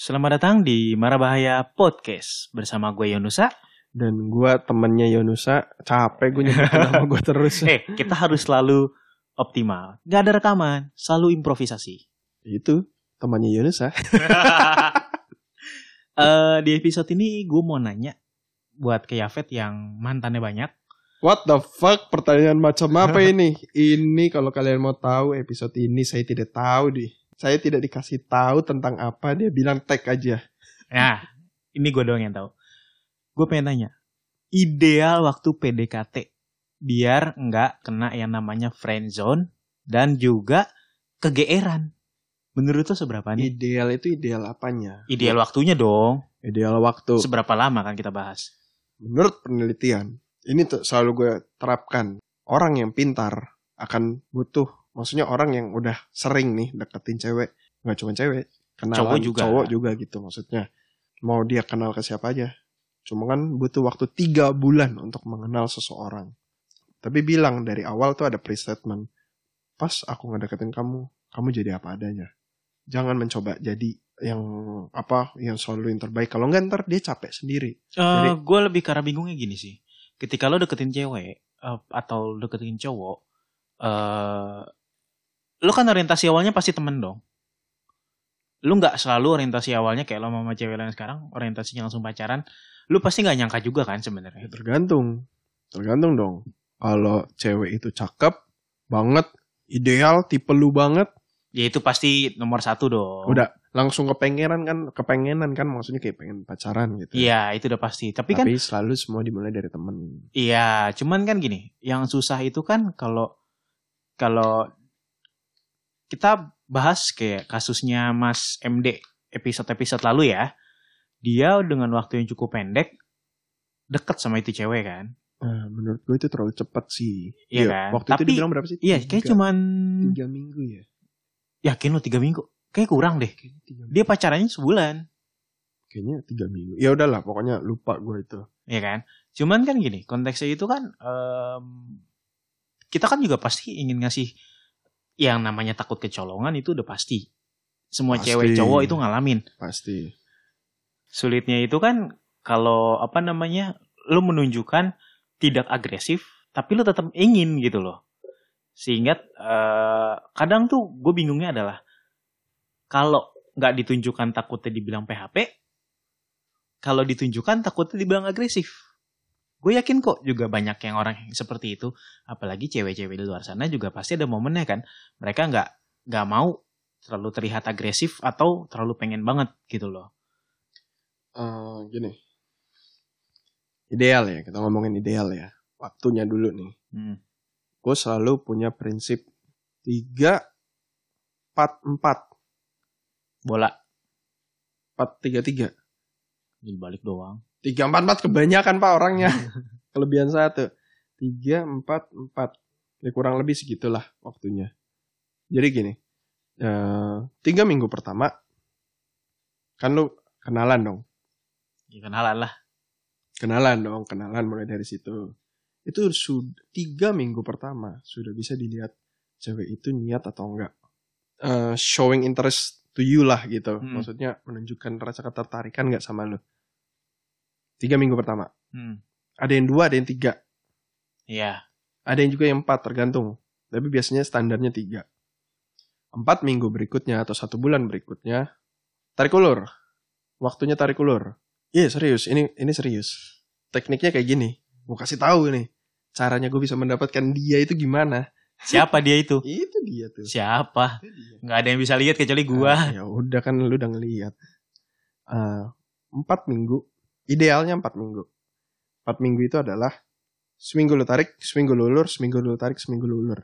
Selamat datang di Marabahaya Podcast bersama gue Yonusa. Dan gue temennya Yonusa, capek gue nyebut nama gue terus. Eh, kita harus selalu optimal. Gak ada rekaman, selalu improvisasi. Itu temannya Yonusa. Eh, di episode ini gue mau nanya buat ke Yafet yang mantannya banyak. What the fuck? Pertanyaan macam apa ini? ini kalau kalian mau tahu episode ini saya tidak tahu deh. Saya tidak dikasih tahu tentang apa dia bilang tag aja. Nah, ini gue doang yang tahu. Gue pengen tanya, ideal waktu PDKT biar nggak kena yang namanya friend zone dan juga kegeeran. Menurut lo seberapa nih? Ideal itu ideal apanya? Ideal waktunya dong. Ideal waktu. Seberapa lama kan kita bahas? Menurut penelitian, ini tuh selalu gue terapkan. Orang yang pintar akan butuh, maksudnya orang yang udah sering nih deketin cewek, nggak cuma cewek, kenalan Cowok juga. cowok juga gitu maksudnya. Mau dia kenal ke siapa aja, cuma kan butuh waktu tiga bulan untuk mengenal seseorang. Tapi bilang dari awal tuh ada pre-statement. Pas aku ngedeketin kamu, kamu jadi apa adanya. Jangan mencoba jadi yang apa yang selalu yang terbaik. Kalau enggak ntar dia capek sendiri. Eh, gue lebih karena bingungnya gini sih. Ketika lo deketin cewek eh, atau deketin cowok, eh lo kan orientasi awalnya pasti temen dong. Lo nggak selalu orientasi awalnya kayak lo sama cewek lain sekarang, orientasinya langsung pacaran. Lo pasti nggak nyangka juga kan Ya sebenarnya. tergantung. Tergantung dong. Kalau cewek itu cakep banget, ideal, tipe lu banget, Ya itu pasti nomor satu dong. udah langsung kepengenan kan, kepengenan kan maksudnya kayak pengen pacaran gitu. Iya itu udah pasti. Tapi kan Tapi selalu semua dimulai dari temen. Iya, cuman kan gini, yang susah itu kan kalau kalau kita bahas kayak kasusnya Mas MD episode-episode lalu ya, dia dengan waktu yang cukup pendek deket sama itu cewek kan, Nah, menurut gue itu terlalu cepat sih. Iya kan? Waktu itu Tapi- dibilang berapa sih? iya kayak cuman tiga minggu ya. yakin lo tiga minggu, kayak kurang deh. Dia pacarannya sebulan, Kayaknya tiga minggu. Ya udahlah, pokoknya lupa gue itu. ya kan? Cuman kan gini, konteksnya itu kan em, kita kan juga pasti ingin ngasih yang namanya takut kecolongan itu udah pasti. Semua Pasti. cewek cowok itu ngalamin. Pasti. sulitnya itu kan kalau apa namanya lu menunjukkan tidak agresif tapi lu tetap ingin gitu loh sehingga eh, kadang tuh gue bingungnya adalah kalau nggak ditunjukkan takutnya dibilang PHP kalau ditunjukkan takutnya dibilang agresif gue yakin kok juga banyak yang orang yang seperti itu apalagi cewek-cewek di luar sana juga pasti ada momennya kan mereka nggak nggak mau terlalu terlihat agresif atau terlalu pengen banget gitu loh Eh, gini. Ideal ya, kita ngomongin ideal ya. Waktunya dulu nih. Hmm. Gue selalu punya prinsip 3 4 4 bola 4 3 3. jadi balik doang 3 4 4 kebanyakan Pak orangnya. Kelebihan satu. 3 4 4. Ya kurang lebih segitulah waktunya. Jadi gini. eh tiga minggu pertama kan lu kenalan dong. ya kenalan lah kenalan dong, kenalan mulai dari situ. Itu sudah tiga minggu pertama sudah bisa dilihat cewek itu niat atau enggak. Eh, showing interest to you lah gitu. Hmm. Maksudnya menunjukkan rasa ketertarikan enggak sama lu. Tiga minggu pertama. hmm. Ada yang dua, ada yang tiga. Iya Ada yang juga yang empat, tergantung. Tapi biasanya standarnya tiga. Empat minggu berikutnya atau satu bulan berikutnya, tarik ulur. Waktunya tarik ulur. Iya serius, ini ini serius. Tekniknya kayak gini. Mau kasih tahu nih. Caranya gue bisa mendapatkan dia itu gimana? siapa dia itu Itu dia tuh. siapa dia. nggak ada yang bisa lihat kecuali gua Ah, ya udah kan lu udah ngeliat. Ah, empat minggu. Idealnya empat minggu. Empat minggu itu adalah seminggu lu tarik, seminggu lu ulur, seminggu lu tarik, seminggu lu ulur.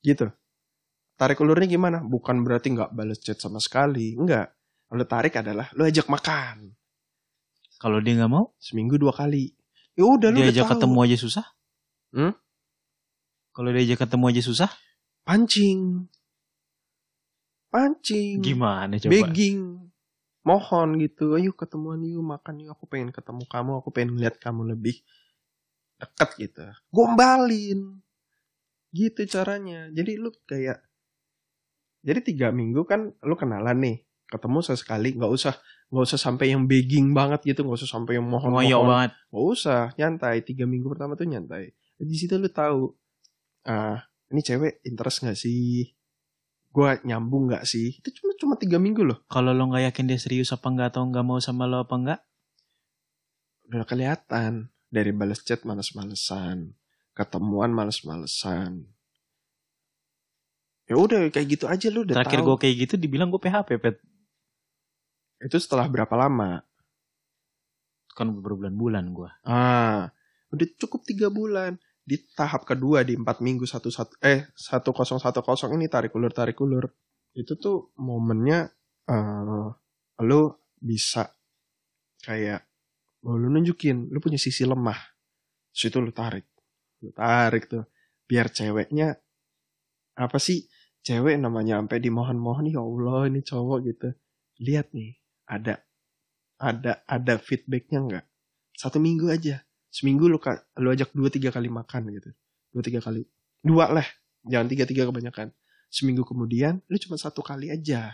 Gitu. Tarik ulurnya gimana? Bukan berarti nggak balas chat sama sekali. Enggak. Lu tarik adalah lu ajak makan. kalau dia nggak mau Seminggu dua kali. Ya udah lu diajak tahu. ketemu aja susah Hmm? kalau diajak ketemu aja susah Pancing. Pancing. gimana coba begging mohon gitu ayo ketemuan yuk makan yuk aku pengen ketemu kamu aku pengen lihat kamu lebih dekat gitu. Gombalin gitu caranya. Jadi lu kayak jadi tiga minggu kan lu kenalan nih ketemu sesekali nggak usah nggak usah sampai yang begging banget gitu nggak usah sampai yang mohon mohon banget. nggak usah nyantai. Tiga minggu pertama tuh nyantai. Di situ lu tahu ah ini cewek interest nggak sih gua nyambung nggak sih? Itu cuma cuma tiga minggu loh. Kalau lo nggak yakin dia serius apa enggak atau nggak mau sama lo apa enggak, udah kelihatan. Dari balas chat males-malesan ketemuan males-malesan. Ya udah kayak gitu aja lu udah terakhir gue kayak gitu dibilang gue PHP pet. itu setelah berapa lama? Kan berbulan-bulan gue. ah udah cukup tiga bulan di tahap kedua di empat minggu satu satu eh satu kosong satu kosong ini tarik ulur tarik ulur. Itu tuh momennya eh lu bisa kayak oh, lu nunjukin lu punya sisi lemah. Situ lu tarik. Lu tarik tuh. Biar ceweknya apa sih? Cewek namanya sampai dimohon-mohon ya Allah ini cowok gitu. Lihat nih ada ada ada feedbacknya nggak? Satu minggu aja seminggu lu lu ajak dua tiga kali makan gitu. Dua tiga kali. Dua lah. Jangan tiga tiga kebanyakan. Seminggu kemudian lu cuma satu kali aja.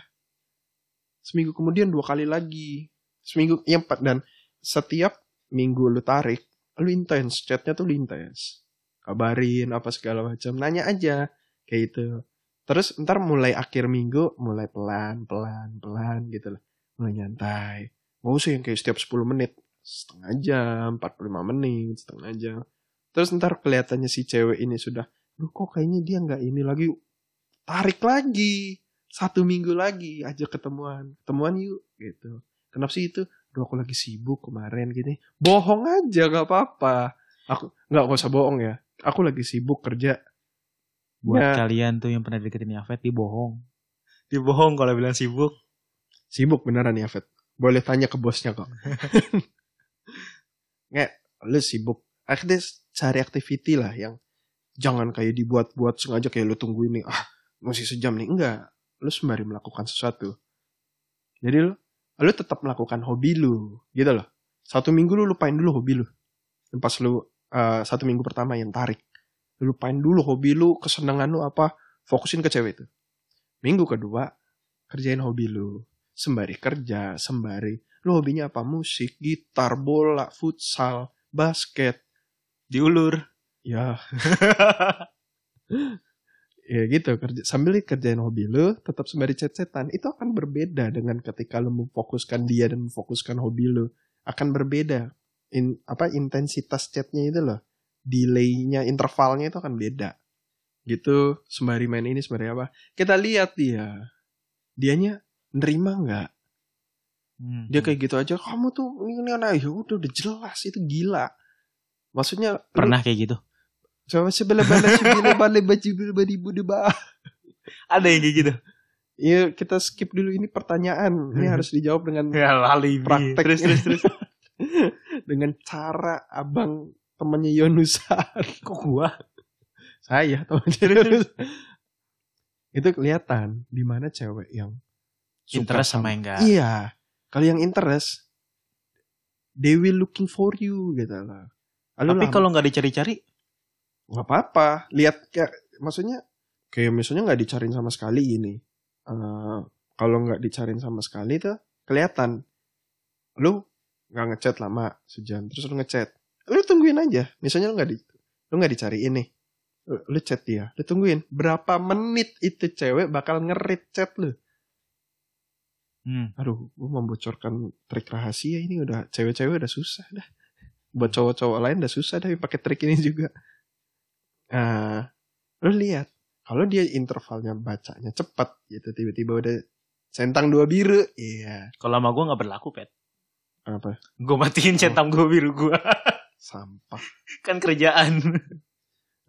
Seminggu kemudian dua kali lagi. Seminggu yang empat. Dan setiap minggu lu tarik lu intens chatnya tuh lu intens kabarin apa segala macam. Nanya aja kayak gitu. Terus ntar mulai akhir minggu mulai pelan pelan pelan gitu loh mulai nyantai. Nggak usah yang kayak setiap 10 menit setengah jam 45 menit setengah jam. Terus ntar kelihatannya si cewek ini sudah Duh kok kayaknya dia nggak ini lagi tarik lagi satu minggu lagi ajak ketemuan ketemuan yuk gitu. Kenapa sih itu? Duh aku lagi sibuk kemarin gini. Bohong aja nggak apa-apa. Aku nggak usah bohong ya aku lagi sibuk kerja. Buat Ya. kalian tuh yang pernah deketin Yafet, dia bohong. Dia bohong kalau bilang sibuk. sibuk beneran ya Fet boleh tanya ke bosnya kok nggak lu sibuk. Akhirnya cari activity lah yang jangan kayak dibuat-buat sengaja kayak lu tunggu ini ah masih sejam nih. Enggak. Lu sembari melakukan sesuatu. Jadi lu lu tetap melakukan hobi lu gitu loh. Satu minggu lu lupain dulu hobi lu. Dan pas lu eh, satu minggu pertama yang tarik lu lupain dulu hobi lu kesenangan lu apa fokusin ke cewek itu. Minggu kedua kerjain hobi lu. Sembari kerja, sembari lu hobinya apa? Musik, gitar, bola, futsal, basket. Diulur. Ya, ya gitu kerja sambil kerjain hobi lu, tetap sembari chat-chatan. Itu akan berbeda dengan ketika lu memfokuskan dia dan memfokuskan hobi lu. Akan berbeda. In, apa intensitas chatnya itu loh. Delaynya, intervalnya itu akan beda. Gitu, sembari main ini, sembari apa. Kita lihat dia. Dianya nerima nggak? Hmm. dia kayak gitu aja kamu tuh ini ini anak ya udah udah jelas itu gila maksudnya lu- pernah kayak gitu. coba sebelah bala sebelah bala baju badi budi bah Ada yang kayak gitu. Iya kita skip dulu ini pertanyaan ini harus dijawab dengan Ya alibi. praktek Terus terus terus. dengan cara abang temannya Yonusan Kok gua? saya temannya Yonus itu kelihatan di mana cewek yang Interest sama yang enggak. Iya. Kalau yang interest, they will looking for you gitu lah. Lalu Tapi kalau nggak dicari-cari, nggak apa-apa, lihat kayak maksudnya kayak misalnya nggak dicariin sama sekali ini. Eh, kalau nggak dicariin sama sekali tuh kelihatan. Lu nggak ngechat lama sejam, terus lu ngechat. Lu tungguin aja. Misalnya lu nggak di, lu nggak dicariin nih. Lu, lu chat dia, lu tungguin berapa menit itu cewek bakal ngerit chat lu. Hmm. aduh gue membocorkan trik rahasia ini udah cewek-cewek udah susah dah buat cowok-cowok lain udah susah dah pakai trik ini juga nah lu lihat kalau dia intervalnya bacanya cepat gitu tiba-tiba udah centang dua biru iya kalau sama gua nggak berlaku pet. apa Gue matiin centang gua biru gua. sampah kan kerjaan.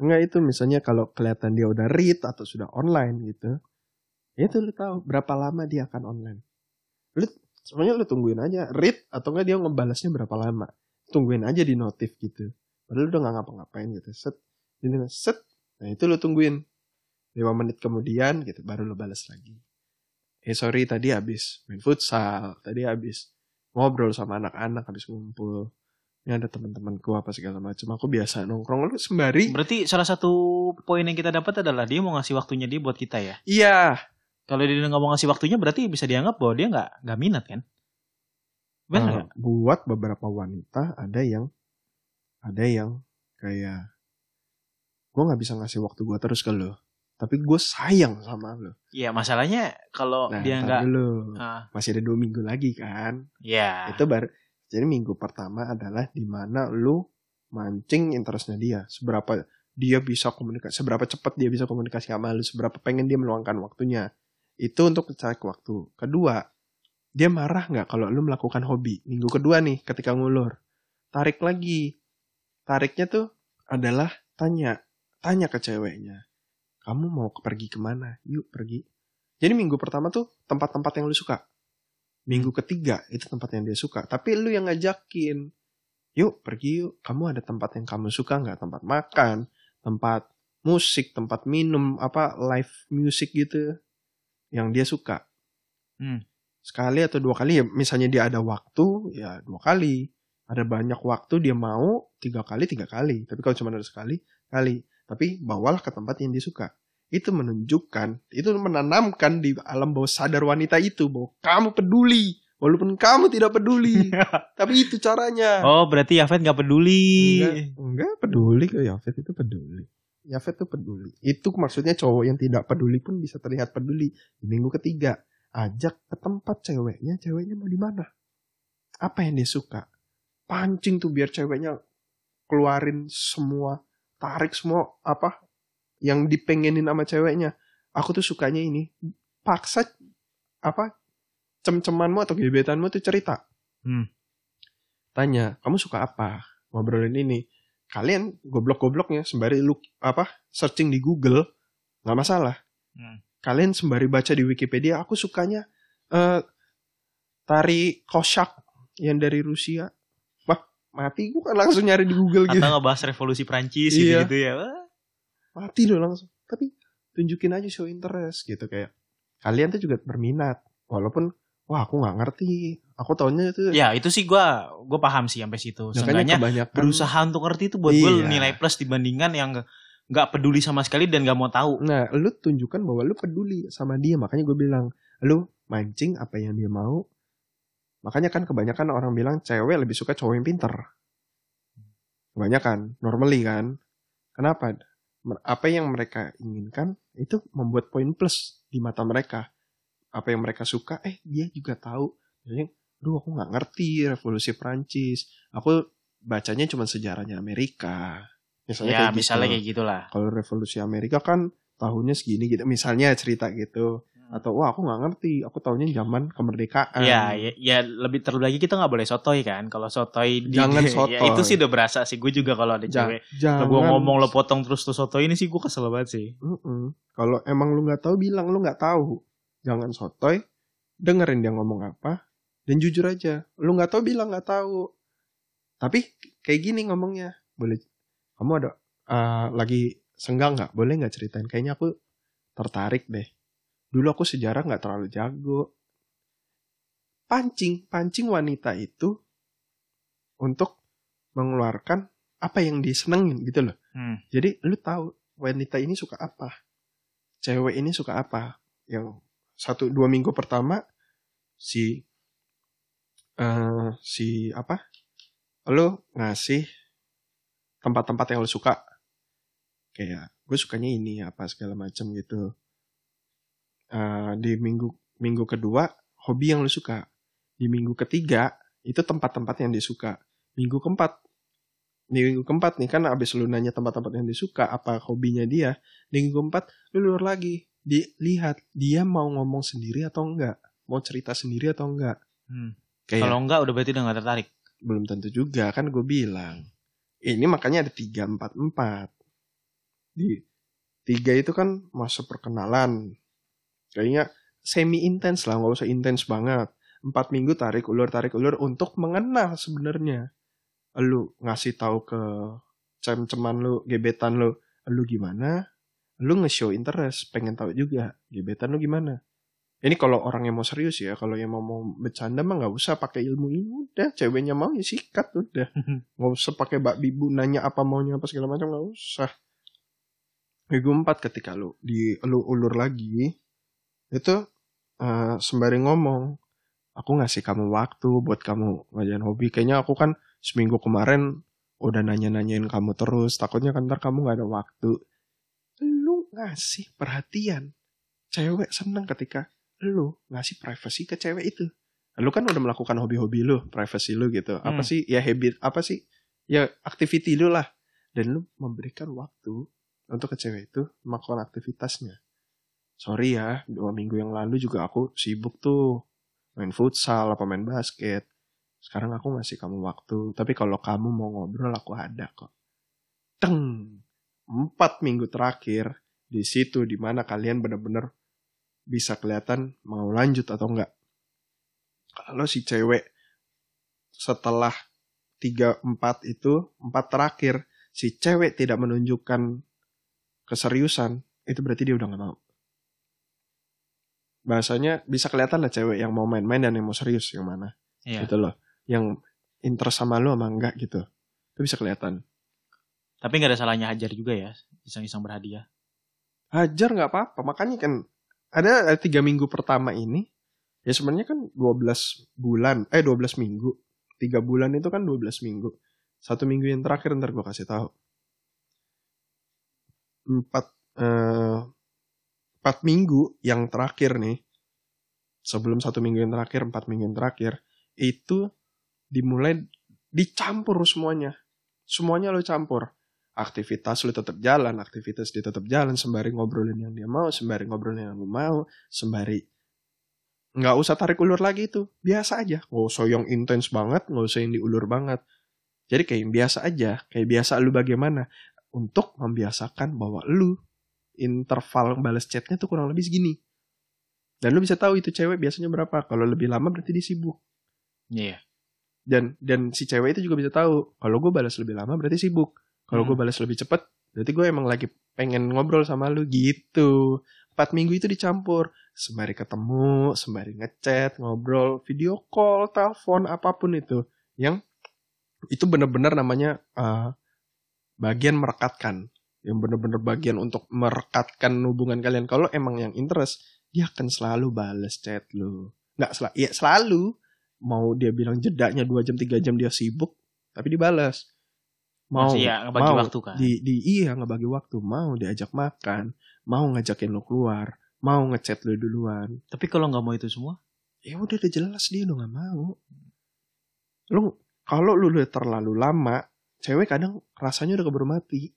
enggak itu misalnya kalau kelihatan dia udah read atau sudah online gitu itu lu tahu berapa lama dia akan online lu sebenarnya lu tungguin aja read atau enggak dia ngebalasnya berapa lama. Tungguin aja di notif gitu. Padahal lu udah nggak ngapa-ngapain gitu. Set ini set. Nah itu lu tungguin. 5 menit kemudian gitu baru lu balas lagi. Eh sorry tadi habis main futsal tadi habis ngobrol sama anak-anak habis ngumpul. Ini ada teman-temanku apa segala macam. Aku biasa nongkrong lu sembari. Berarti salah satu poin yang kita dapat adalah dia mau ngasih waktunya dia buat kita ya. Iya, Kalau dia nggak mau ngasih waktunya berarti bisa dianggap bahwa dia nggak nggak minat kan? Benar Uh, buat beberapa wanita ada yang ada yang kayak gue nggak bisa ngasih waktu gue terus ke lo tapi gue sayang sama lo Iya masalahnya kalau nah dia nggak, dulu. Ah, masih ada dua minggu lagi kan? Ya itu baru jadi minggu pertama adalah di mana lu mancing interestnya dia. Seberapa dia bisa komunikasi seberapa cepat dia bisa komunikasi sama lu seberapa pengen dia meluangkan waktunya itu untuk cari waktu. Kedua dia marah nggak kalau lu melakukan hobi? Minggu kedua nih ketika ngulur. Tarik lagi. Tariknya tuh adalah tanya. Tanya ke ceweknya. Kamu mau pergi ke mana? Yuk pergi. Jadi minggu pertama tuh tempat-tempat yang lu suka. Minggu ketiga itu tempat yang dia suka. Tapi lu yang ngajakin. Yuk pergi yuk. Kamu ada tempat yang kamu suka nggak? Tempat makan tempat musik tempat minum apa live music gitu yang dia suka. Hmm. sekali atau dua kali ya misalnya dia ada waktu ya dua kali. Ada banyak waktu dia mau tiga kali tiga kali. Tapi kalau cuma ada sekali kali. Tapi bawalah ke tempat yang dia suka. Itu menunjukkan itu menanamkan di alam bawah sadar wanita itu bahwa kamu peduli. Walaupun kamu tidak peduli tapi itu caranya. Oh berarti Yafet nggak peduli. enggak, enggak peduli. Kok Yafet itu peduli Yafet itu peduli. Itu maksudnya cowok yang tidak peduli pun bisa terlihat peduli. Di minggu ketiga ajak ke tempat ceweknya ceweknya mau di mana? Apa yang dia suka? Pancing tuh biar ceweknya keluarin semua tarik semua apa yang dipengenin sama ceweknya. Aku tuh sukanya ini paksa apa cem-cemanmu atau gebetanmu tuh cerita. Hmm. tanya kamu suka apa? Ngobrolin ini kalian goblok-gobloknya sembari lu apa searching di Google nggak masalah Hmm. kalian sembari baca di Wikipedia aku sukanya eh tari kosak yang dari Rusia wah mati gua kan langsung nyari di Google Atau gitu ngebahas revolusi Prancis Iya. gitu-gitu ya. Wah. mati loh langsung tapi tunjukin aja show interest gitu kayak kalian tuh juga berminat walaupun wah aku nggak ngerti aku taunya itu Ya itu sih gua gua paham sih sampai situ. makanya kebanyakan berusaha untuk ngerti itu buat gue Iya. nilai plus dibandingkan yang nggak- peduli sama sekali dan nggak mau tahu. Nah, lu tunjukkan bahwa lu peduli sama dia. Makanya gue bilang, lu mancing apa yang dia mau. Makanya kan kebanyakan orang bilang cewek lebih suka cowok yang pinter. Kebanyakan, normally kan. Kenapa? Apa yang mereka inginkan itu membuat poin plus di mata mereka. Apa yang mereka suka, eh dia juga tahu. Jadi, aduh aku nggak ngerti revolusi Prancis. Aku bacanya cuma sejarahnya Amerika. Misalnya Ya kayak misalnya gitu kayak gitulah. kalau revolusi Amerika kan tahunnya segini gitu misalnya cerita gitu atau wah aku nggak ngerti aku tahunya zaman kemerdekaan Ya, ya, ya lebih terlebih lagi kita nggak boleh sotoy kan. Kalau sotoy di- Jangan ya, sotoy. itu sih udah berasa sih. Gue juga kalau ada Ja- cewek, jangan gue ngomong lo potong terus tuh sotoy ini sih gue kesel banget sih. Mm-mm. kalau emang lu nggak tahu bilang lu nggak tahu jangan sotoy dengerin dia ngomong apa dan jujur aja lu nggak tahu bilang nggak tahu. Tapi kayak gini ngomongnya. Boleh kamu ada eh, lagi senggang nggak? Boleh nggak ceritain? Kayaknya aku tertarik deh. Dulu aku sejarah nggak terlalu jago. Pancing pancing wanita itu untuk mengeluarkan apa yang disenengin gitu loh. Hmm. jadi lu tahu wanita ini suka apa? Cewek ini suka apa? Yang satu dua minggu pertama si eh si apa? Lu ngasih tempat-tempat yang lu suka. Kayak gue sukanya ini apa segala macam gitu. Eh di minggu minggu kedua hobi yang lu suka. Di minggu ketiga itu tempat-tempat yang disuka minggu keempat di minggu keempat nih kan abis lu nanya tempat-tempat yang disuka apa hobinya dia di minggu keempat lu lur lagi. Dilihat dia mau ngomong sendiri atau enggak? Mau cerita sendiri atau enggak? Hmm. Kayak Kalau enggak udah berarti udah nggak tertarik. belum tentu juga kan gue bilang. Ini makanya ada tiga empat empat. Di tiga itu kan masa perkenalan. Kayaknya semi intens lah nggak usah intens banget. Empat minggu tarik ulur tarik ulur untuk mengenal sebenarnya. Lu ngasih tahu ke cem-ceman lu gebetan lu lu gimana? Lu nge-show interest pengen tahu juga gebetan lu gimana ini kalau orang yang mau serius ya kalau yang mau mau bercanda mah nggak usah pakai ilmu ini udah. Ceweknya mau ya sikat udah. Nggak usah pakai bak bibu nanya apa maunya apa segala macam nggak usah. Minggu empat ketika lu di lu ulur lagi itu eh, sembari ngomong aku ngasih kamu waktu buat kamu ngajarin hobi. Kayaknya aku kan seminggu kemarin udah nanya-nanyain kamu terus. Takutnya kan ntar kamu nggak ada waktu. Lu ngasih perhatian. Cewek seneng ketika lu ngasih privacy ke cewek itu. Lu kan udah melakukan hobi-hobi lu privacy lu gitu. Apa Hmm. sih ya habit apa sih ya activity lu lah. Dan lu memberikan waktu untuk ke cewek itu melakukan aktivitasnya. Sorry ya dua minggu yang lalu juga aku sibuk tuh. Main futsal apa main basket. Sekarang aku ngasih kamu waktu. Tapi kalau kamu mau ngobrol aku ada kok. Teng! Empat minggu terakhir di situ di mana kalian bener-bener bisa kelihatan mau lanjut atau enggak. Kalau si cewek setelah tiga empat itu empat terakhir si cewek tidak menunjukkan keseriusan itu berarti dia udah nggak mau. Bahasanya bisa kelihatan lah cewek yang mau main-main dan yang mau serius yang mana. Iya. gitu loh. Yang interest sama lu sama enggak gitu. Itu bisa kelihatan. Tapi nggak ada salahnya hajar juga ya, iseng-iseng berhadiah. hajar nggak apa-apa makanya kan ada tiga minggu pertama ini. Ya sebenarnya kan 12 bulan eh 12 minggu. Tiga bulan itu kan 12 minggu. Satu minggu yang terakhir ntar gue kasih tahu. Empat eh, empat minggu yang terakhir nih. Sebelum satu minggu yang terakhir empat minggu yang terakhir itu dimulai dicampur semuanya. Semuanya lo campur aktivitas lu tetap jalan, aktivitas dia tetap jalan sembari ngobrolin yang dia mau, sembari ngobrolin yang lu mau, sembari nggak usah tarik ulur lagi itu, biasa aja, nggak usah yang intens banget, nggak usah yang diulur banget. Jadi kayak biasa aja, kayak biasa lu bagaimana untuk membiasakan bahwa lu interval balas chatnya tuh kurang lebih segini. Dan lu bisa tahu itu cewek biasanya berapa. Kalau lebih lama berarti dia sibuk. Iya. Dan dan si cewek itu juga bisa tahu kalau gue balas lebih lama berarti sibuk. Kalau gue Hmm. balas lebih cepet, berarti gue emang lagi pengen ngobrol sama lu gitu. Empat minggu itu dicampur. Sembari ketemu, sembari ngechat, ngobrol, video call, telepon, apa pun itu. Yang itu bener-bener namanya eh, bagian merekatkan. Yang bener-bener bagian untuk merekatkan hubungan kalian. Kalau emang yang interest, dia akan selalu balas chat lu. Nggak selalu, ya selalu. Mau dia bilang jedanya 2 jam, 3 jam dia sibuk, tapi dibalas. Mau, ya, ngebagi mau. waktu kan. di, di iya ngebagi waktu. Mau diajak makan mau ngajakin lo keluar mau ngechat lo duluan. Tapi kalau nggak mau itu semua, ya udah udah jelas dia lo nggak mau. Lo kalau lu udah terlalu lama cewek kadang rasanya udah keburu mati.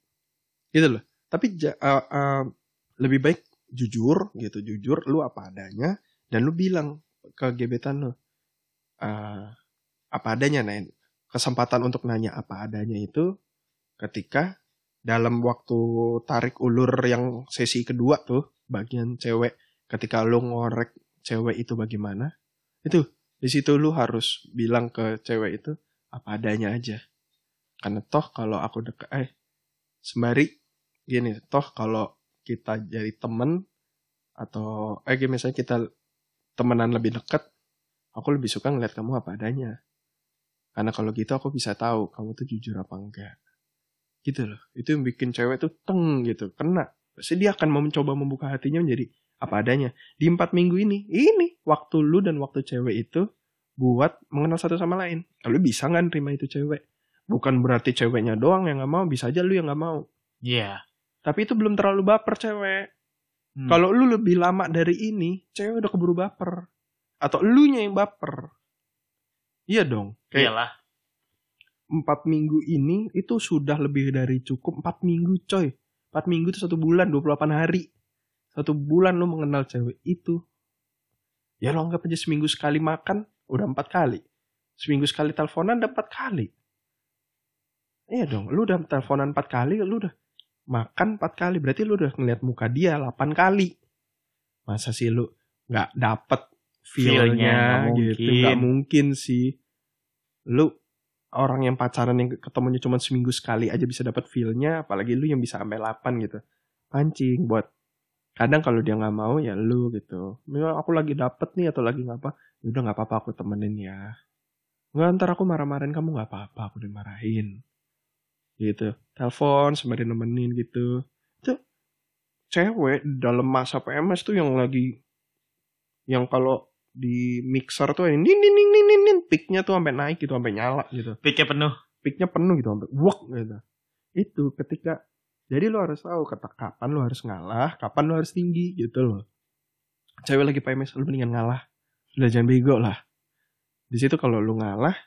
Gitu loh. Tapi eh, eh, lebih baik jujur gitu. Jujur lu apa adanya dan lu bilang ke gebetan lu eh, apa adanya Nen kesempatan untuk nanya apa adanya itu ketika dalam waktu tarik ulur yang sesi kedua tuh bagian cewek ketika lu ngorek cewek itu bagaimana itu di situ lu harus bilang ke cewek itu apa adanya aja. Karena toh kalau aku deket eh sembari gini toh kalau kita jadi temen atau eh misalnya kita temenan lebih dekat aku lebih suka ngeliat kamu apa adanya karena kalau gitu aku bisa tahu kamu tuh jujur apa enggak. Gitu loh. Itu yang bikin cewek tuh teng gitu. Kena. Pasti dia akan mau mencoba membuka hatinya menjadi apa adanya. Di empat minggu ini ini waktu lu dan waktu cewek itu buat mengenal satu sama lain. Lu bisa nggak nerima itu cewek? Bukan berarti ceweknya doang yang nggak mau bisa aja lu yang nggak mau. Iya. tapi itu belum terlalu baper cewek. Hmm. kalau lu lebih lama dari ini cewek udah keburu baper. Atau elunya yang baper iya dong kayak iyalah. empat minggu ini itu sudah lebih dari cukup empat minggu coy. Empat minggu itu satu bulan 28 hari. Satu bulan lu mengenal cewek itu. Ya lo anggap aja seminggu sekali makan udah empat kali. Seminggu sekali teleponan udah empat kali. Iya dong lu udah teleponan empat kali lu udah makan empat kali. Berarti lu udah ngeliat muka dia 8 kali. Masa sih lu nggak dapet Feel-nya, nggak gitu. mungkin. nggak mungkin sih. Lu orang yang pacaran yang ketemunya cuma seminggu sekali aja bisa dapat feelnya apalagi lu yang bisa sampai 8 gitu. Pancing buat kadang kalau dia nggak mau ya lu gitu. Misal aku lagi dapet nih atau lagi ngapa ya udah nggak apa-apa aku temenin ya. Nggak ntar aku marah-marahin kamu nggak apa-apa aku dimarahin. Gitu. Telepon sembari nemenin gitu. Itu cewek dalam masa PMS tuh yang lagi yang kalau di mixer tuh ini nin nin nin nin nin, peaknya tuh sampai naik gitu sampai nyala gitu. Piknya penuh. peaknya penuh gitu sampai wok gitu. Itu ketika jadi lo harus tahu kata kapan lo harus ngalah kapan lo harus tinggi gitu loh. Cewek lagi PMS lo mendingan ngalah. Udah jangan bego lah. Di situ kalau lo ngalah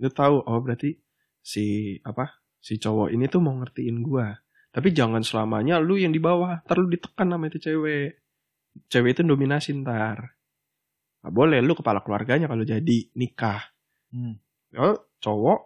lo tahu oh berarti si apa si cowok ini tuh mau ngertiin gua. Tapi jangan selamanya lu yang di bawah ntar lu ditekan sama itu cewek. Cewek itu dominasi ntar Gak boleh lu kepala keluarganya kalau jadi nikah Hmm. oh cowok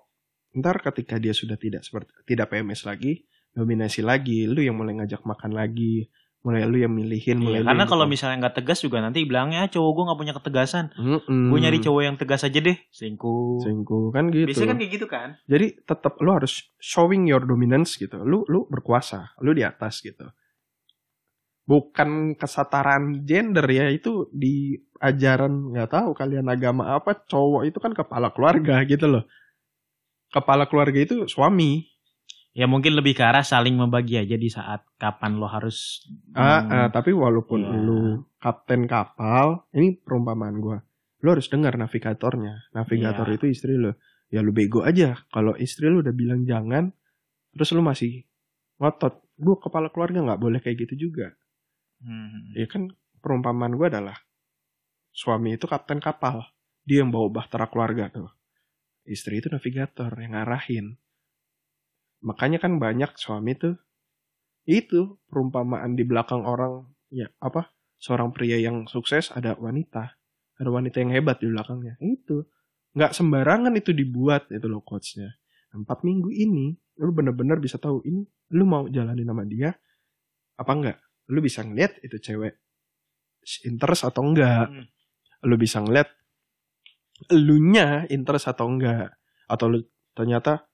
ntar ketika dia sudah tidak seperti tidak PMS lagi dominasi lagi lu yang mulai ngajak makan lagi mulai lu yang milihin mulai Iya, karena kalau misalnya nggak tegas juga nanti bilangnya "Ah, cowok gue nggak punya ketegasan. Mm-mm. Gue nyari cowok yang tegas aja deh. Selingkuh. selingkuh kan gitu Biasanya kan kayak gitu kan. jadi tetap lu harus showing your dominance gitu lu lu berkuasa lu di atas gitu bukan kesetaraan gender ya itu di ajaran nggak tahu kalian agama apa cowok itu kan kepala keluarga gitu loh. Kepala keluarga itu suami. Ya mungkin lebih ke arah saling membagi aja di saat kapan lo harus. ah, ah, tapi walaupun Iya. lu kapten kapal ini perumpamaan gua. Lu harus dengar navigatornya. Navigator Iya. itu istri lu. Ya lu bego aja. Kalau istri lu udah bilang jangan terus lu masih ngotot. Gua kepala keluarga nggak boleh kayak gitu juga Hmm. ya kan perumpamaan gue adalah suami itu kapten kapal. Dia yang bawa bahtera keluarga tuh. Istri itu navigator yang ngarahin. Makanya kan banyak suami tuh itu perumpamaan di belakang orang ya apa seorang pria yang sukses ada wanita. Ada wanita yang hebat di belakangnya. Itu. Nggak sembarangan itu dibuat itu loh quotesnya. Empat minggu ini lu bener-bener bisa tahu ini lu mau jalanin sama dia apa enggak lu bisa ngeliat itu cewek interest atau enggak. Hmm. lu bisa ngeliat elunya interest atau enggak. Atau lu ternyata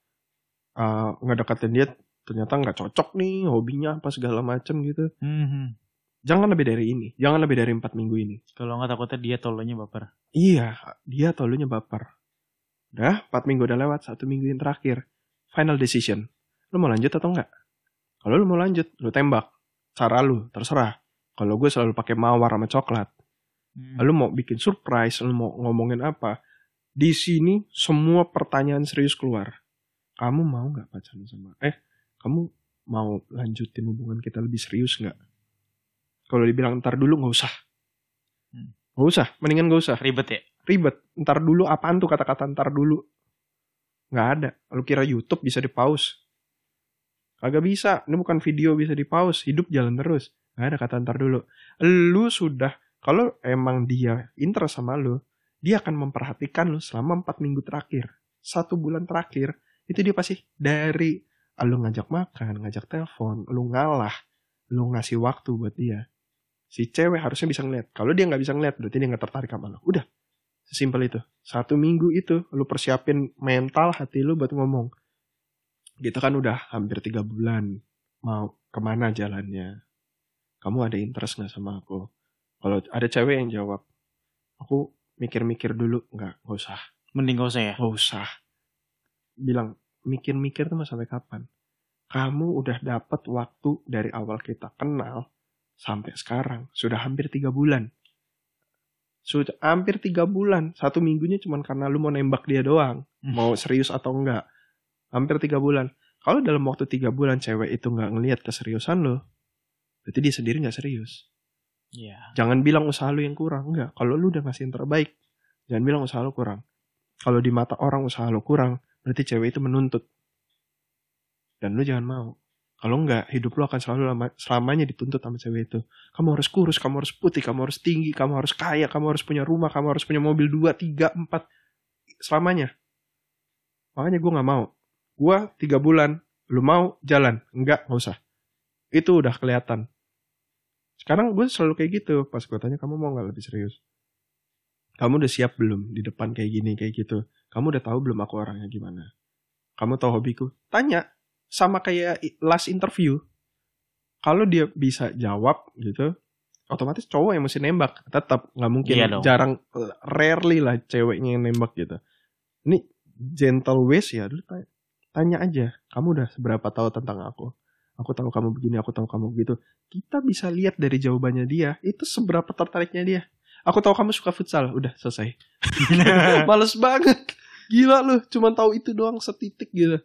uh, ngedeketin dia ternyata nggak cocok nih hobinya apa segala macem gitu. Hmm. jangan lebih dari ini. Jangan lebih dari empat minggu ini. Kalau nggak takutnya dia tolonya baper. iya dia atau elunya baper. Udah empat minggu udah lewat satu minggu yang terakhir. Final decision. Lu mau lanjut atau enggak kalau lu mau lanjut lu tembak cara lu terserah kalau gue selalu pakai mawar sama coklat Hmm. lu mau bikin surprise, lu mau ngomongin apa. Di sini semua pertanyaan serius keluar. Kamu mau nggak pacaran sama? Eh, kamu mau lanjutin hubungan kita lebih serius nggak? Kalau dibilang ntar dulu nggak usah. Hmm. Nggak usah, mendingan nggak usah. Ribet ya. Ribet. Ntar dulu apaan tuh kata-kata ntar dulu? Nggak ada. Lu kira YouTube bisa di pause? Kagak bisa. Ini bukan video bisa di pause. Hidup jalan terus. Nggak ada kata ntar dulu. Lu sudah kalau emang dia interest sama lu, dia akan memperhatikan lu selama empat minggu terakhir. Satu bulan terakhir, itu dia pasti dari ah, lu ngajak makan, ngajak telepon, lu ngalah, lu ngasih waktu buat dia. Si cewek harusnya bisa ngeliat. Kalau dia nggak bisa ngeliat, berarti dia nggak tertarik sama lu. Udah, sesimpel itu. Satu minggu itu, lu persiapin mental hati lu buat ngomong. Gitu kan udah hampir tiga bulan. Mau ke mana jalannya? Kamu ada interest nggak sama aku? Kalau ada cewek yang jawab, aku mikir-mikir dulu, nggak, nggak usah, Mending gak usah ya. nggak usah. Bilang mikir-mikir tuh sampai kapan? Kamu udah dapat waktu dari awal kita kenal sampai sekarang, sudah hampir tiga bulan. Sudah hampir tiga bulan, satu minggunya cuma karena lu mau nembak dia doang, mau serius atau enggak. Hampir tiga bulan. Kalau dalam waktu tiga bulan cewek itu nggak ngelihat keseriusan lo, berarti dia sendiri nggak serius. Iya. Jangan bilang usaha lu yang kurang. Enggak. Kalau lu udah ngasih yang terbaik, jangan bilang usaha lu kurang. Kalau di mata orang usaha lu kurang, berarti cewek itu menuntut. Dan lu jangan mau. Kalau enggak, hidup lu akan selalu lama, selamanya dituntut sama cewek itu. Kamu harus kurus, kamu harus putih, kamu harus tinggi, kamu harus kaya, kamu harus punya rumah, kamu harus punya mobil 2, 3, 4. Selamanya. Makanya gue nggak mau. Gue tiga bulan, lu mau jalan. Enggak, nggak usah. Itu udah kelihatan. Sekarang gue selalu kayak gitu. Pas gue tanya, kamu mau nggak lebih serius? Kamu udah siap belum di depan kayak gini, kayak gitu? Kamu udah tahu belum aku orangnya gimana? Kamu tahu hobiku? Tanya. Sama kayak last interview. Kalau dia bisa jawab gitu, otomatis cowok yang mesti nembak. Tetap nggak mungkin Iya dong. jarang, rarely lah ceweknya yang nembak gitu. Ini gentle ways ya, lu tanya, tanya aja. Kamu udah seberapa tahu tentang aku? Aku tahu kamu begini, aku tahu kamu begitu kita bisa lihat dari jawabannya dia itu seberapa tertariknya dia Aku tahu kamu suka futsal. Udah selesai. Males banget. Gila lu, cuman tahu itu doang setitik gitu.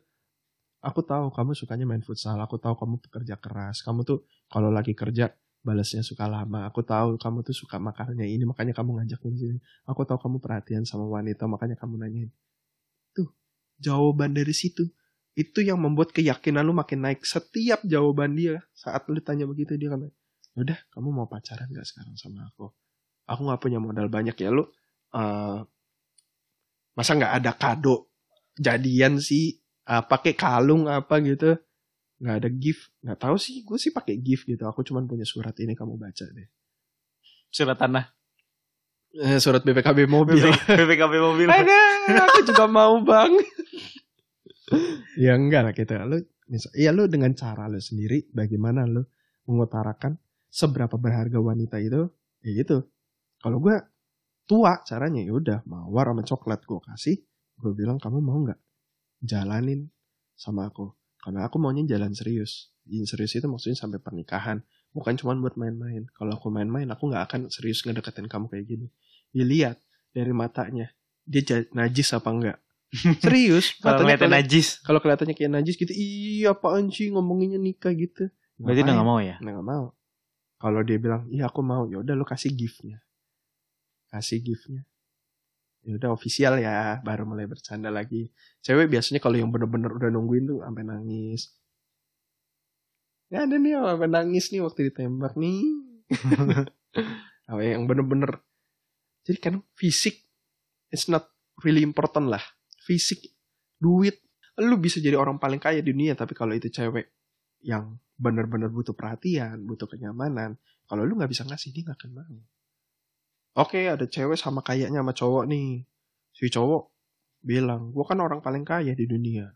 Aku tahu kamu sukanya main futsal. Aku tahu kamu pekerja keras. Kamu tuh kalau lagi kerja balasnya suka lama. Aku tahu kamu tuh suka makannya ini, makanya kamu ngajak di sini. Aku tahu kamu perhatian sama wanita, makanya kamu nanyain. Tuh, jawaban dari situ. Itu yang membuat keyakinan lu makin naik. Setiap jawaban dia saat lu tanya begitu dia kan, udah kamu mau pacaran gak sekarang sama aku? Aku gak punya modal banyak ya lu. Uh, masa nggak ada kado jadian sih? Uh, pakai kalung apa gitu? Nggak ada gift. Nggak tahu sih gue sih pakai gift gitu. Aku cuman punya surat ini kamu baca deh. Surat tanah. Eh, surat BPKB mobil. BPKB mobil. Ada aku juga mau bang ya enggak lah kita lu misal ya lu dengan cara lu sendiri bagaimana lu mengutarakan seberapa berharga wanita itu ya gitu. Kalau gue tua caranya ya udah mawar sama coklat gue kasih gue bilang kamu mau nggak jalanin sama aku? Karena aku maunya jalan serius. Jalan serius itu maksudnya sampai pernikahan. Bukan cuma buat main-main. Kalau aku main-main aku nggak akan serius ngedeketin kamu kayak gini. Dilihat dari matanya. Dia najis apa enggak serius? Kalau kelihatan najis. kalau kelihatannya kayak najis gitu iya apaan sih ngomonginnya nikah gitu? Berarti udah nggak mau ya? Nggak mau. Kalau dia bilang iya aku mau. Ya udah lo kasih giftnya. Kasih giftnya. Ya udah official ya baru mulai bercanda lagi. Cewek biasanya kalau yang bener-bener udah nungguin tuh sampai nangis. Ya ada nih sampai nangis nih waktu ditembak nih. Apa yang bener-bener. Jadi kan fisik it's not really important lah fisik duit lu bisa jadi orang paling kaya di dunia tapi kalau itu cewek yang bener-bener butuh perhatian butuh kenyamanan kalau lu nggak bisa ngasih dia gak akan mau Oke, ada cewek sama kayaknya sama cowok nih. Si cowok bilang, gue kan orang paling kaya di dunia.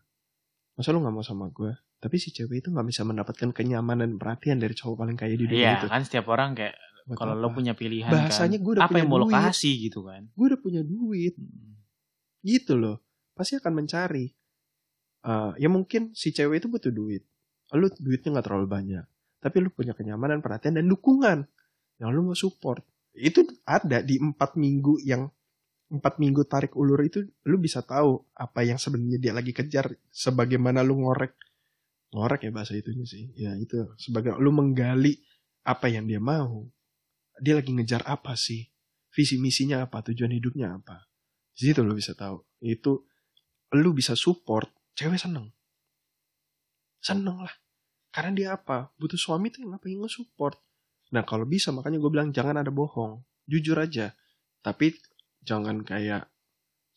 Masa lu gak mau sama gue? Tapi si cewek itu gak bisa mendapatkan kenyamanan dan perhatian dari cowok paling kaya di dunia iya, itu. kan setiap orang kayak kalau lo punya pilihan Bahasanya kan, gue udah apa punya yang mau lo kasih gitu kan. Gue udah punya duit. Hmm. Gitu loh. Pasti akan mencari. Eh, ya mungkin si cewek itu butuh duit. Lu duitnya gak terlalu banyak. Tapi lu punya kenyamanan, perhatian, dan dukungan. Yang lu mau support. Itu ada di empat minggu yang empat minggu tarik ulur itu lu bisa tahu apa yang sebenarnya dia lagi kejar sebagaimana lu ngorek ngorek ya bahasa itunya sih ya itu sebagai lu menggali apa yang dia mau dia lagi ngejar apa sih visi misinya apa tujuan hidupnya apa di situ lu bisa tahu itu lu bisa support cewek seneng. Seneng lah. Karena dia apa? Butuh suami tuh yang apa yang nge-support nah kalau bisa makanya gue bilang jangan ada bohong. Jujur aja. Tapi jangan kayak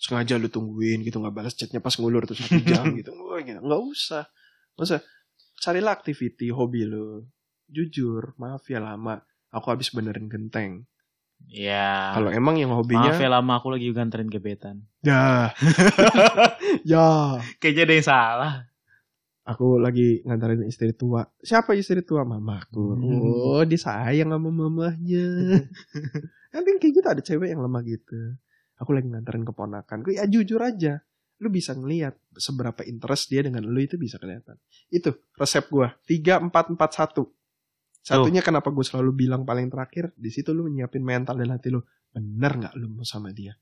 sengaja lu tungguin gitu nggak balas chatnya pas ngulur terus satu jam gitu. Gitu. Nggak usah. Nggak usah. Carilah activity hobi lu. Jujur maaf ya lama. Aku habis benerin genteng. Ya. kalau emang yang hobinya Maaf ya lama aku lagi ganterin gebetan. ya ya. Kayaknya ada yang salah. aku lagi ngantarin istri tua. Siapa istri tua? Mamaku. Hmm. oh dia sayang sama mamahnya. Nanti kayak gitu ada cewek yang lemah gitu. Aku lagi nganterin keponakan ya jujur aja. Lu bisa ngelihat seberapa interest dia dengan lu itu bisa kelihatan. Itu resep gua. Tiga empat empat satu. Satunya kenapa gue selalu bilang paling terakhir? Di situ lu nyiapin mental dan hati lu. Bener nggak lu mau sama dia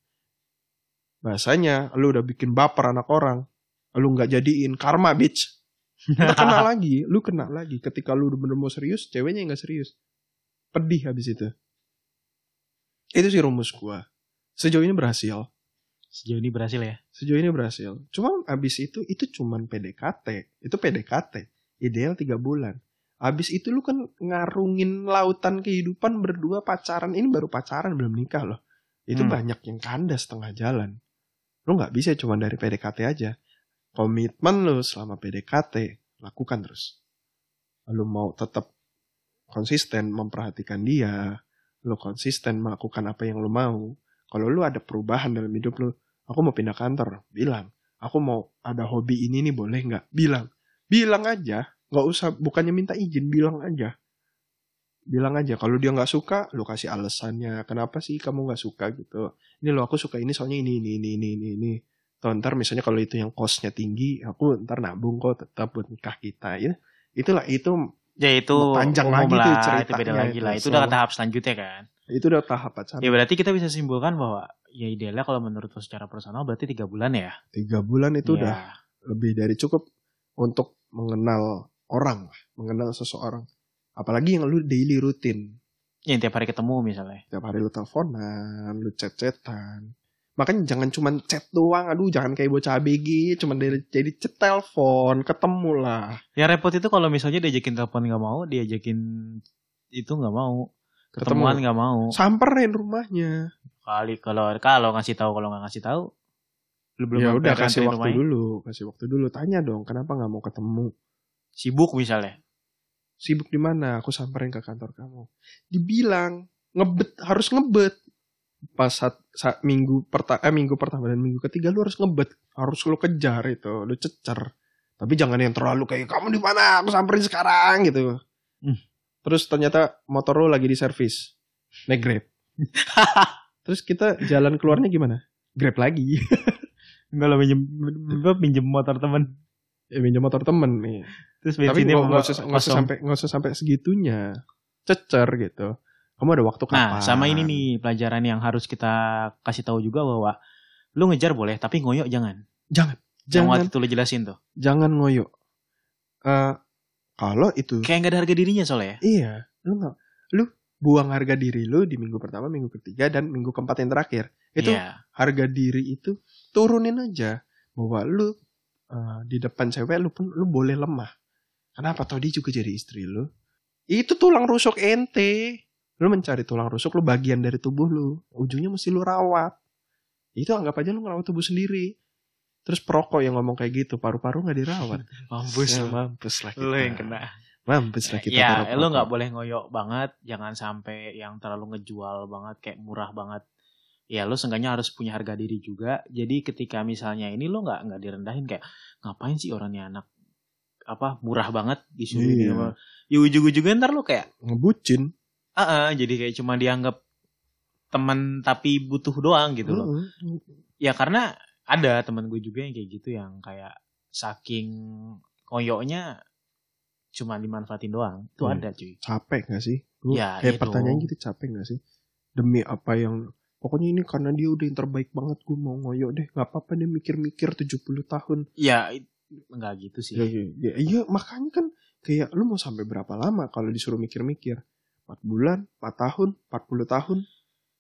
bahasanya lu udah bikin baper anak orang lu nggak jadiin. Karma bitch. Lu kena lagi lu kena lagi. Ketika lu udah bener mau serius ceweknya nggak serius. Pedih habis itu. Itu sih rumus gua. Sejauh ini berhasil. Sejauh ini berhasil ya. sejauh ini berhasil. Cuma abis itu itu cuman PDKT itu PDKT ideal tiga bulan. Abis itu lu kan ngarungin lautan kehidupan berdua pacaran. Ini baru pacaran belum nikah loh. Itu Hmm. banyak yang kandas setengah jalan lu nggak bisa cuma dari PDKT aja. Komitmen lu selama PDKT lakukan terus. Lu mau tetap konsisten memperhatikan dia lu konsisten melakukan apa yang lu mau. Kalau lu ada perubahan dalam hidup lu aku mau pindah kantor bilang. Aku mau ada hobi ini nih boleh nggak? Bilang. Bilang aja. Nggak usah bukannya minta izin bilang aja bilang aja kalau dia nggak suka lu kasih alasannya kenapa sih kamu nggak suka gitu ini lo aku suka ini soalnya ini ini ini ini ini, ini. Tuh, ntar misalnya kalau itu yang costnya tinggi aku ntar nabung kok tetap buat nikah kita ya itulah itu Ya itu Panjang lagi tuh lah, itu ceritanya beda lagi itu. lah. Itu So- udah tahap selanjutnya kan. Itu udah tahap pacaran. Ya berarti kita bisa simpulkan bahwa ya idealnya kalau menurut lo secara personal berarti tiga bulan ya. Tiga bulan itu Ya. udah lebih dari cukup untuk mengenal orang, mengenal seseorang. Apalagi yang lu daily rutin. Ya, yang tiap hari ketemu misalnya. Tiap hari lu teleponan, lu chat-chatan. Makanya jangan cuman chat doang, aduh jangan kayak bocah ABG, cuman dari jadi chat telepon, ketemu lah. Yang repot itu kalau misalnya diajakin telepon nggak mau, diajakin itu nggak mau, ketemuan nggak mau. Samperin rumahnya. Kali kalau kalau ngasih tahu kalau nggak ngasih tahu, lu belum ya udah kasih waktu rumahnya. dulu, kasih waktu dulu. Tanya dong, kenapa nggak mau ketemu? Sibuk misalnya. Sibuk di mana? Aku samperin ke kantor kamu. Dibilang ngebet harus ngebet. Pas saat, saat minggu pertama eh, minggu pertama dan minggu ketiga lu harus ngebet, harus lu kejar itu, lu cecer. Tapi jangan yang terlalu kayak kamu di mana? Aku samperin sekarang gitu. Hmm. Terus ternyata motor lu lagi di servis. Naik Grab. Terus kita jalan keluarnya gimana? Grab lagi. Enggak lo minjem, gue pinjem motor temen. ya minjem motor temen nih. Terus Tapi bensinnya nggak usah, nggak usah sampai nggak usah sampai segitunya. Cecer gitu. Kamu ada waktu kapan? Nah, sama ini nih pelajaran yang harus kita kasih tahu juga bahwa lu ngejar boleh, tapi ngoyok jangan. Jangan, Yang jangan, waktu itu lu jelasin tuh. jangan ngoyo. Eh, kalau itu, Kayak nggak ada harga dirinya soalnya. iya, lu nggak, lu buang harga diri lu di minggu pertama, minggu ketiga, dan minggu keempat yang terakhir. Itu Iya. harga diri itu turunin aja bahwa lu eh, di depan cewek lu pun lu boleh lemah. Kenapa? Tau dia juga jadi istri lu. Itu tulang rusuk ente. Lu mencari tulang rusuk lu bagian dari tubuh lu. Ujungnya mesti lu rawat. Itu anggap aja lu ngerawat tubuh sendiri. Terus perokok yang ngomong kayak gitu, paru-paru nggak dirawat. Mampus Ya, mampus lah kita. Lu yang kena. Mampus lah kita. ya, lu nggak boleh ngoyok banget, jangan sampai yang terlalu ngejual banget kayak murah banget. Ya, lu seenggaknya harus punya harga diri juga. Jadi ketika misalnya ini lu nggak nggak direndahin kayak ngapain sih orangnya anak apa murah banget disuruh Iya. sama- Ya ujung-ujungnya ntar lu kayak Ngebucin. ah ah, jadi kayak cuma dianggap teman tapi butuh doang gitu loh. Mm-mm. Ya karena ada teman gue juga yang kayak gitu yang kayak saking koyoknya cuma dimanfaatin doang. Itu Hmm. ada cuy. capek gak sih? Gua Ya, kayak itu. pertanyaan gitu capek gak sih? Demi apa yang pokoknya ini karena dia udah yang terbaik banget gue mau ngoyo deh nggak apa-apa dia mikir-mikir 70 tahun Ya nggak gitu sih. ya, ya, ya, iya makanya kan kayak lu mau sampai berapa lama kalau disuruh mikir-mikir 4 bulan 4 tahun 40 tahun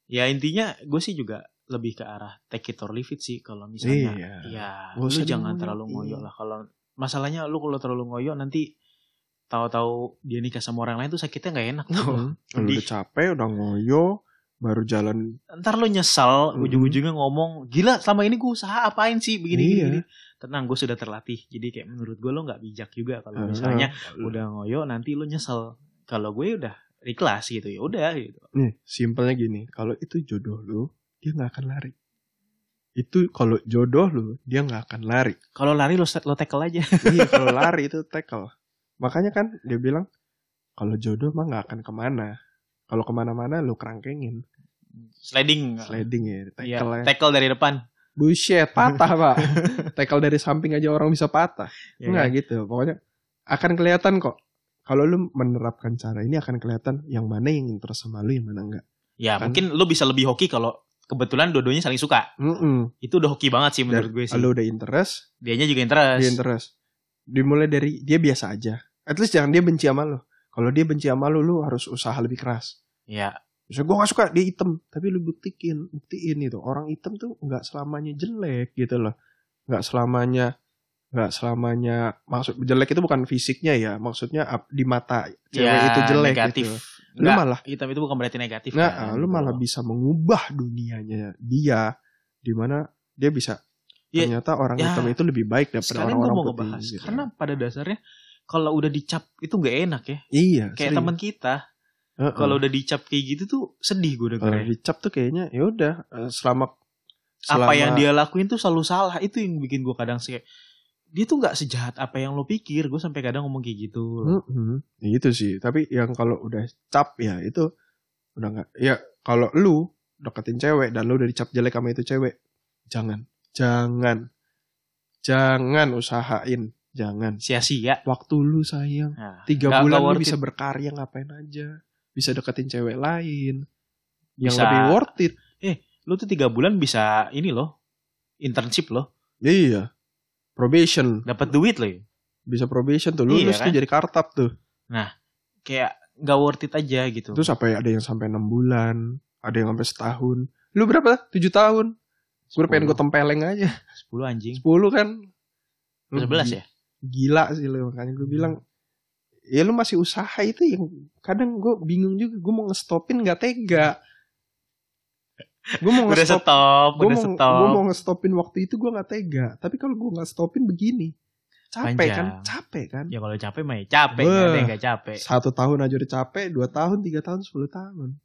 Ya intinya gue sih juga lebih ke arah take it or leave it sih kalau misalnya. iya Ya Nggak lu jangan ngoyo, terlalu iya. ngoyo lah kalau masalahnya lu kalau terlalu ngoyo nanti tahu-tahu dia nikah sama orang lain tuh sakitnya nggak enak tuh. Mm-mm. Lu udah capek udah ngoyo baru jalan Ntar lu nyesal Mhm. ujung-ujungnya ngomong gila selama ini gue usaha apain sih begini Iya. gini, gini. Tenang gue sudah terlatih. Jadi kayak menurut gue lo nggak bijak juga kalau misalnya Ah, udah ngoyo nanti lu nyesel. Kalau gue udah ikhlas gitu ya udah gitu. nih simpelnya gini kalau itu jodoh lu dia nggak akan lari itu kalau jodoh lu dia nggak akan lari Kalau lari lo lo tackle aja. iya kalau lari itu tackle makanya kan dia bilang kalau jodoh mah nggak akan ke mana kalau ke mana-mana lu kerangkengin Sliding. sliding ya Iya, tackle ya tackle dari depan. Bullshit patah pak tackle dari samping aja orang bisa patah Ya nggak kan? gitu pokoknya akan kelihatan kok kalau lu menerapkan cara ini akan kelihatan yang mana yang interest sama lu yang mana enggak Ya Kan? mungkin lu bisa lebih hoki kalau kebetulan dua-duanya saling suka. Mm-mm. Itu udah hoki banget sih menurut gue sih. lu udah interest Dianya juga interest. dia interest dimulai dari dia biasa aja at least jangan dia benci sama lu kalau dia benci sama lu lu harus usaha lebih keras Ya, Misalnya gue gak suka dia hitam, tapi lu buktikin, buktiin itu orang hitam tuh nggak selamanya jelek gitu loh, nggak selamanya nggak selamanya maksud jelek itu bukan fisiknya ya, maksudnya di mata cewek ya itu jelek negatif. gitu. Lu Enggak, malah hitam itu bukan berarti negatif nggak, kan, lu gitu malah loh. bisa mengubah dunianya dia, di mana dia bisa Ya, ternyata orang ya. hitam itu lebih baik daripada orang-orang mau putih. gitu. karena pada dasarnya kalau udah dicap itu nggak enak ya. iya, Kayak teman kita Heeh. kalau udah dicap kayak gitu tuh sedih gue Kalau dengernya. dicap tuh kayaknya ya udah eh, selama Apa yang selama- dia lakuin tuh selalu salah. Itu yang bikin gue kadang sih dia tuh nggak sejahat apa yang lo pikir. Gue sampai kadang ngomong kayak gitu. Mm-mm. Ya itu sih. Tapi yang kalau udah cap ya itu udah nggak. Ya kalau lu deketin cewek dan lu udah dicap jelek sama itu cewek, jangan, jangan, jangan usahain, Jangan. sia-sia. Waktu lu sayang. Nah, Tiga bulan lu bisa berkarya ngapain aja. Bisa deketin cewek lain. Yang Bisa. lebih worth it. Lu tuh tiga bulan bisa ini loh, internship loh, Iya. Probation. dapat duit loh. Bisa probation tuh. Iya, Lulus kan? tuh jadi kartap tuh. Kayak nggak worth it aja gitu. Terus sampai ada yang sampai enam bulan. Ada yang sampai setahun. Lu berapa? Tujuh tahun. Gue pengen gue tempeleng aja. 10 anjing. Sepuluh kan. Lu 11 gi- ya? Gila sih lu. Makanya gue bilang. Ya lu masih usaha itu yang kadang gue bingung juga. Gue mau ngestopin gak tega. Gue mau ngestop. stop, Gue mau, stop. gue mau ngestopin waktu itu gue gak tega. Tapi kalau gue gak stopin begini. Capek Panjang. kan? Capek kan? Ya kalau capek mah ya capek, nggak nggak capek. Satu tahun aja udah capek. Dua tahun, tiga tahun, sepuluh tahun.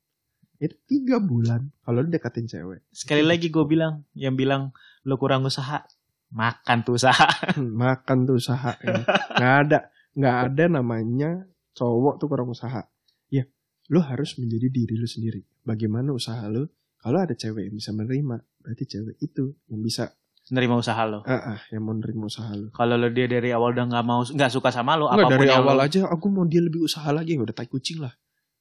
Itu tiga bulan. Kalau lu deketin cewek. Sekali lagi gue bilang, yang bilang lu kurang usaha, makan tuh usaha. makan tuh usaha ya. nggak ada nggak ada namanya cowok tuh kurang usaha. Ya lu harus menjadi diri lu sendiri. Bagaimana usaha lu kalau ada cewek yang bisa menerima? Berarti cewek itu yang bisa Nerima usaha lo. ah ah, yang mau menerima usaha lu. Kalau lo dia dari awal udah nggak mau, nggak suka sama lo, apa pun dari awal lo- aja aku mau dia lebih usaha lagi udah tai kucing lah.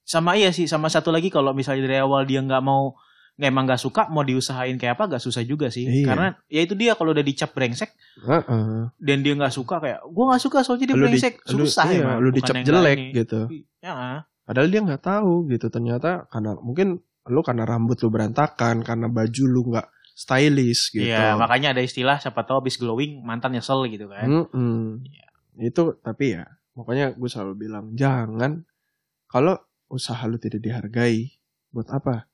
Sama iya sih, sama satu lagi kalau misalnya dari awal dia nggak mau, nggak emang nggak suka, mau diusahain kayak apa, gak susah juga sih. Iya. Karena ya itu dia kalau udah dicap brengsek ah ah. dan dia nggak suka kayak, gue nggak suka soalnya dia lu di, brengsek, lu, susah iya, emang. lu Bukan dicap jelek gitu Ya, padahal dia nggak tahu gitu ternyata karena mungkin lu karena rambut lu berantakan karena baju lu nggak stylish gitu Iya, makanya ada istilah siapa tahu habis glowing mantan nyesel gitu kan. Mm-mm. Itu tapi ya, makanya gue selalu bilang jangan kalau usaha lu tidak dihargai, buat apa?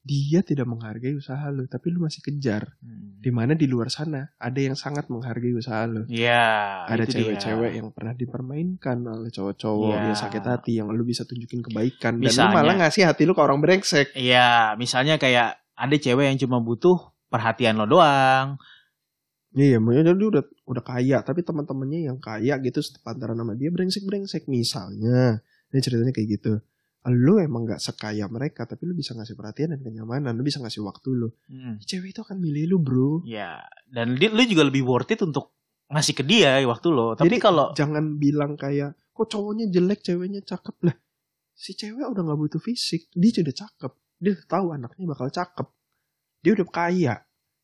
Dia tidak menghargai usaha lu, tapi lu masih kejar. Hmm. Di mana di luar sana ada yang sangat menghargai usaha lu. Iya, Ada cewek-cewek yang pernah dipermainkan oleh cowok-cowok Iya. yang sakit hati, yang lu bisa tunjukin kebaikan. Dan lu Misalnya. malah ngasih hati lu ke orang brengsek. Iya, misalnya kayak ada cewek yang cuma butuh perhatian lo doang. Iya, makanya dia udah udah kaya, tapi teman-temannya yang kaya gitu sepantaran sama dia brengsek-brengsek. Misalnya, ini ceritanya kayak gitu. Lu emang gak sekaya mereka, tapi lu bisa ngasih perhatian dan kenyamanan. Lu bisa ngasih waktu lu. Hmm. Cewek itu akan milih lu, bro. Ya, dan dia, lu juga lebih worth it untuk ngasih ke dia waktu lo. Tapi Jadi kalau jangan bilang kayak, kok cowoknya jelek, ceweknya cakep. Lah, si cewek udah gak butuh fisik. Dia sudah cakep. Dia udah tahu anaknya bakal cakep. Dia udah kaya.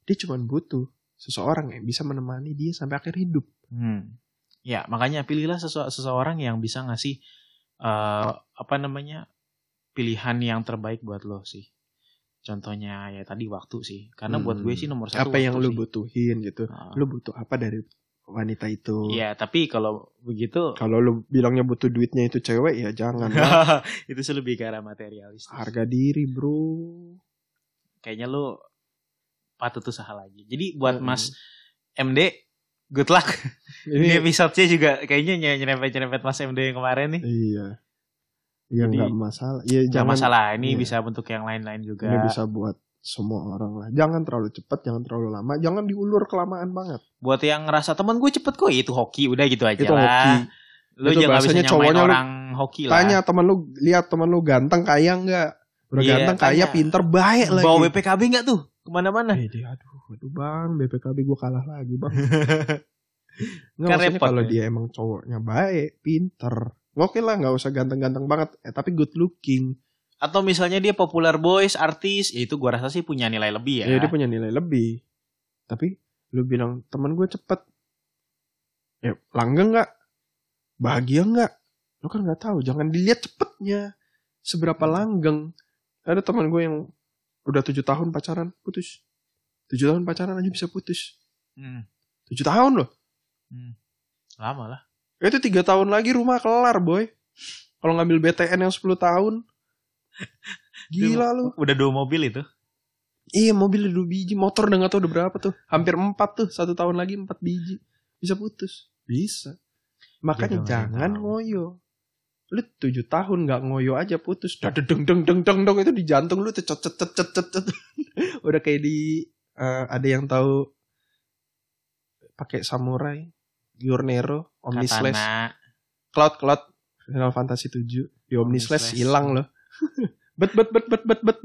Dia cuma butuh seseorang yang bisa menemani dia sampai akhir hidup. Hmm. Ya, makanya pilihlah sese- seseorang yang bisa ngasih eh apa namanya? pilihan yang terbaik buat lo sih. Contohnya ya tadi waktu sih. Karena buat gue Hmm. sih nomor satu apa yang sih. butuhin gitu Ah. lu butuh apa dari wanita itu Iya, tapi kalau begitu kalau lu bilangnya butuh duitnya itu cewek ya jangan lah. itu sih lebih ke arah materialistis. harga diri bro Kayaknya lu patut usaha lagi. Jadi buat Mm-mm. Mas MD, good luck. Ini ini episode-nya juga kayaknya nyerempet-nyerempet Mas MD yang kemarin nih. iya ya Jadi, nggak masalah ya Gak jangan masalah, ini iya. bisa bentuk yang lain-lain juga. ini bisa buat semua orang lah jangan terlalu cepat jangan terlalu lama jangan diulur kelamaan banget Buat yang ngerasa temen gue cepet kok, itu hoki, udah gitu aja itu lah. hoki Lu Itu gak bisa cowoknya lu orang hoki lah. tanya teman lu lihat teman lu ganteng kaya nggak udah Iya, ganteng kaya tanya. pinter baik lagi Bawa BPKB gak tuh? Ke mana-mana? Eh, dia, aduh, aduh bang, BPKB gue kalah lagi bang. Nggak, Kan maksudnya repot kalau ya. dia emang cowoknya baik, pinter. Oke lah, nggak usah ganteng-ganteng banget, eh, tapi good looking. Atau misalnya dia popular boys, artis, ya itu gue rasa sih punya nilai lebih ya. Ya, dia punya nilai lebih. Tapi lu bilang teman gue cepet, ya langgeng nggak? Bahagia nggak? Lu kan nggak tahu. Jangan dilihat cepetnya. Seberapa langgeng. Ada teman gue yang udah tujuh tahun pacaran, putus. Tujuh tahun pacaran aja bisa putus. Hmm, Tujuh tahun loh. lama lah. Itu tiga tahun lagi rumah kelar boy. Kalau ngambil BTN yang 10 tahun. Gila lu. Udah dua mobil itu. Iya mobil udah dua biji. Motor udah gak tau udah berapa tuh. Hampir empat tuh. Satu tahun lagi empat biji. Bisa putus. Bisa. Makanya Jangan ngoyo. Lu tujuh tahun gak ngoyo aja putus. Dah deng deng deng deng deng itu di jantung lu tuh cet cet cet cet cet. udah kayak di eh, ada yang tahu pakai samurai, Yornero, Omnislash. Katana. Cloud Cloud Final Fantasy 7 di Omnislash Omnislash. hilang loh. bet bet bet bet bet bet.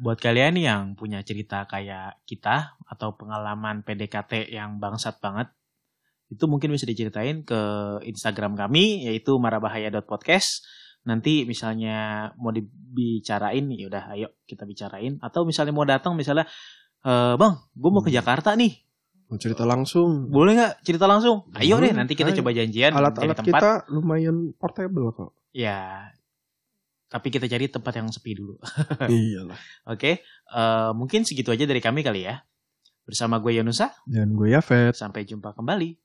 Buat kalian yang punya cerita kayak kita atau pengalaman PDKT yang bangsat banget, itu mungkin bisa diceritain ke Instagram kami yaitu marabahaya.podcast. Nanti misalnya mau dibicarain ya udah ayo kita bicarain atau misalnya mau datang misalnya eh Bang, gue mau ke Hmm. Jakarta nih. Mau cerita langsung. Boleh nggak cerita langsung? Ayo deh nanti kita ayo. coba janjian Alat-alat tempat. kita lumayan portable kok. Ya. Tapi kita cari tempat yang sepi dulu. Iyalah. Oke, eh, mungkin segitu aja dari kami kali ya. Bersama gue Yonusa, Dan gue Yafet. sampai jumpa kembali.